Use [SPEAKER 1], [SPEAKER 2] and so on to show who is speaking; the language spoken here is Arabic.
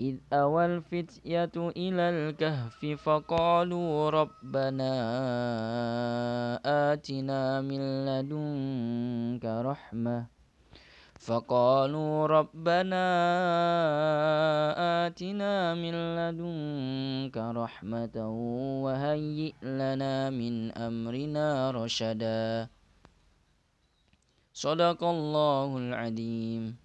[SPEAKER 1] إذ أوى الفتية إلى الكهف فقالوا ربنا آتنا من لدنك رحمة. فقالوا ربنا آتنا من لدنك رحمة وهيئ لنا من أمرنا رشدا. صدق الله العظيم.